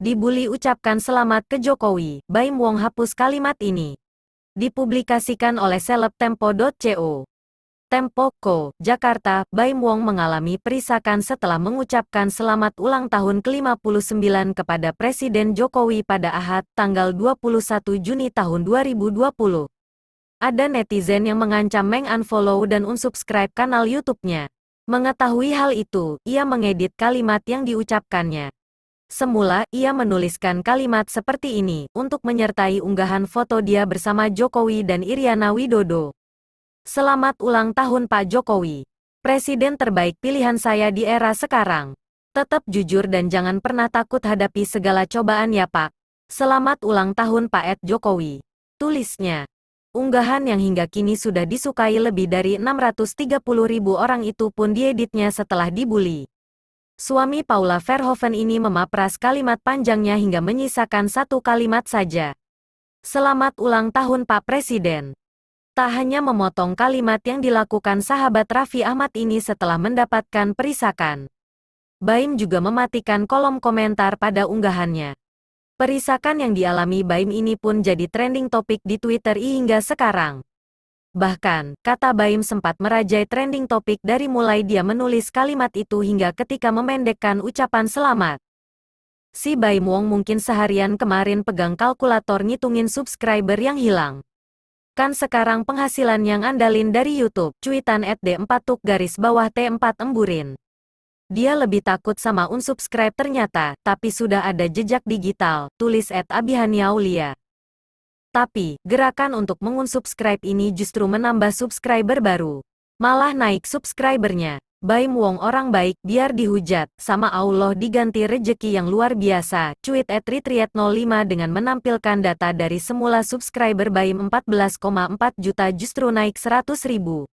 Dibully ucapkan selamat ke Jokowi, Baim Wong hapus kalimat ini. Dipublikasikan oleh selebtempo.co. Tempo Co, Jakarta, Baim Wong mengalami perisakan setelah mengucapkan selamat ulang tahun ke-59 kepada Presiden Jokowi pada Ahad, tanggal 21 Juni tahun 2020. Ada netizen yang mengancam meng-unfollow dan unsubscribe kanal YouTube-nya. Mengetahui hal itu, ia mengedit kalimat yang diucapkannya. Semula, ia menuliskan kalimat seperti ini, untuk menyertai unggahan foto dia bersama Jokowi dan Iriana Widodo. Selamat ulang tahun Pak Jokowi. Presiden terbaik pilihan saya di era sekarang. Tetap jujur dan jangan pernah takut hadapi segala cobaan ya Pak. Selamat ulang tahun Pak Ed Jokowi. Tulisnya. Unggahan yang hingga kini sudah disukai lebih dari 630 ribu orang itu pun dieditnya setelah dibully. Suami Paula Verhoeven ini memapras kalimat panjangnya hingga menyisakan satu kalimat saja. Selamat ulang tahun Pak Presiden. Tak hanya memotong kalimat yang dilakukan sahabat Raffi Ahmad ini setelah mendapatkan perisakan. Baim juga mematikan kolom komentar pada unggahannya. Perisakan yang dialami Baim ini pun jadi trending topik di Twitter hingga sekarang. Bahkan, kata Baim sempat merajai trending topik dari mulai dia menulis kalimat itu hingga ketika memendekkan ucapan selamat. Si Baim Wong mungkin seharian kemarin pegang kalkulator ngitungin subscriber yang hilang. Kan sekarang penghasilan yang andalin dari YouTube, cuitan at D4 tuk garis bawah T4 emburin. Dia lebih takut sama unsubscribe ternyata, tapi sudah ada jejak digital, tulis at Abihani Aulia. Tapi, gerakan untuk mengunsubscribe ini justru menambah subscriber baru. Malah naik subscribernya. Baim Wong orang baik, biar dihujat, sama Allah diganti rejeki yang luar biasa, cuit at 05 dengan menampilkan data dari semula subscriber Baim 14,4 juta justru naik 100 ribu.